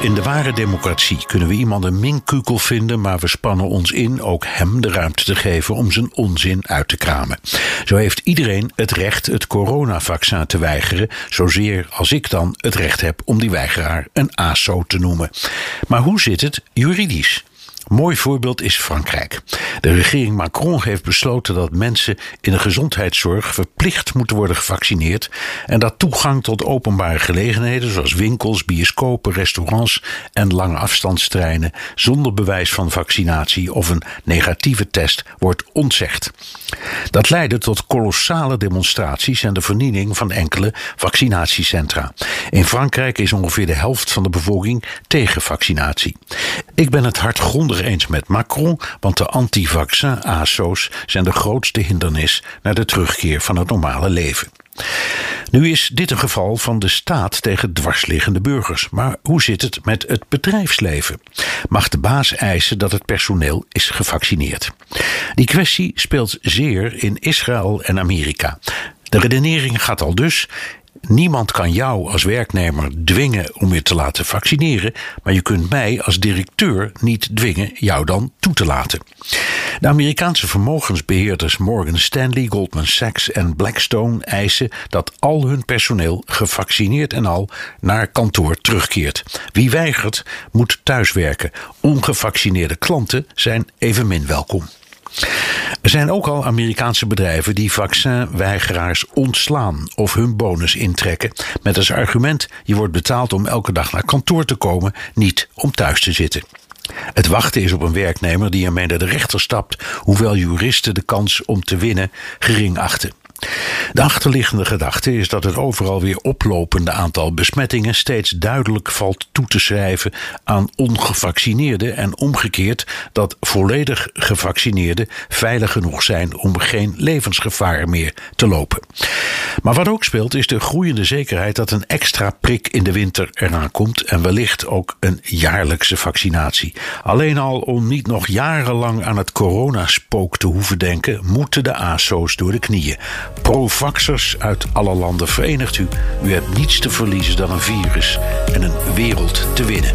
In de ware democratie kunnen we iemand een minkukel vinden, maar we spannen ons in ook hem de ruimte te geven om zijn onzin uit te kramen. Zo heeft iedereen het recht het coronavaccin te weigeren, zozeer als ik dan het recht heb om die weigeraar een ASO te noemen. Maar hoe zit het juridisch? Mooi voorbeeld is Frankrijk. De regering Macron heeft besloten dat mensen in de gezondheidszorg verplicht moeten worden gevaccineerd en dat toegang tot openbare gelegenheden zoals winkels, bioscopen, restaurants en lange afstandstreinen zonder bewijs van vaccinatie of een negatieve test wordt ontzegd. Dat leidde tot kolossale demonstraties en de vernieling van enkele vaccinatiecentra. In Frankrijk is ongeveer de helft van de bevolking tegen vaccinatie. Ik ben het hardgrondig eens met Macron, want de anti-vaccin-ASO's zijn de grootste hindernis naar de terugkeer van het normale leven. Nu is dit een geval van de staat tegen dwarsliggende burgers. Maar hoe zit het met het bedrijfsleven? Mag de baas eisen dat het personeel is gevaccineerd? Die kwestie speelt zeer in Israël en Amerika. De redenering gaat al dus: Niemand kan jou als werknemer dwingen om je te laten vaccineren, maar je kunt mij als directeur niet dwingen jou dan toe te laten. De Amerikaanse vermogensbeheerders Morgan Stanley, Goldman Sachs en Blackstone eisen dat al hun personeel gevaccineerd en al naar kantoor terugkeert. Wie weigert, moet thuiswerken. Ongevaccineerde klanten zijn evenmin welkom. Er zijn ook al Amerikaanse bedrijven die vaccinweigeraars ontslaan of hun bonus intrekken met als argument je wordt betaald om elke dag naar kantoor te komen, niet om thuis te zitten. Het wachten is op een werknemer die ermee naar de rechter stapt, hoewel juristen de kans om te winnen gering achten. De achterliggende gedachte is dat het overal weer oplopende aantal besmettingen steeds duidelijk valt toe te schrijven aan ongevaccineerden en omgekeerd dat volledig gevaccineerden veilig genoeg zijn om geen levensgevaar meer te lopen. Maar wat ook speelt is de groeiende zekerheid dat een extra prik in de winter eraan komt en wellicht ook een jaarlijkse vaccinatie. Alleen al om niet nog jarenlang aan het coronaspook te hoeven denken, moeten de ASO's door de knieën. Provaxers uit alle landen verenigt u. U hebt niets te verliezen dan een virus en een wereld te winnen.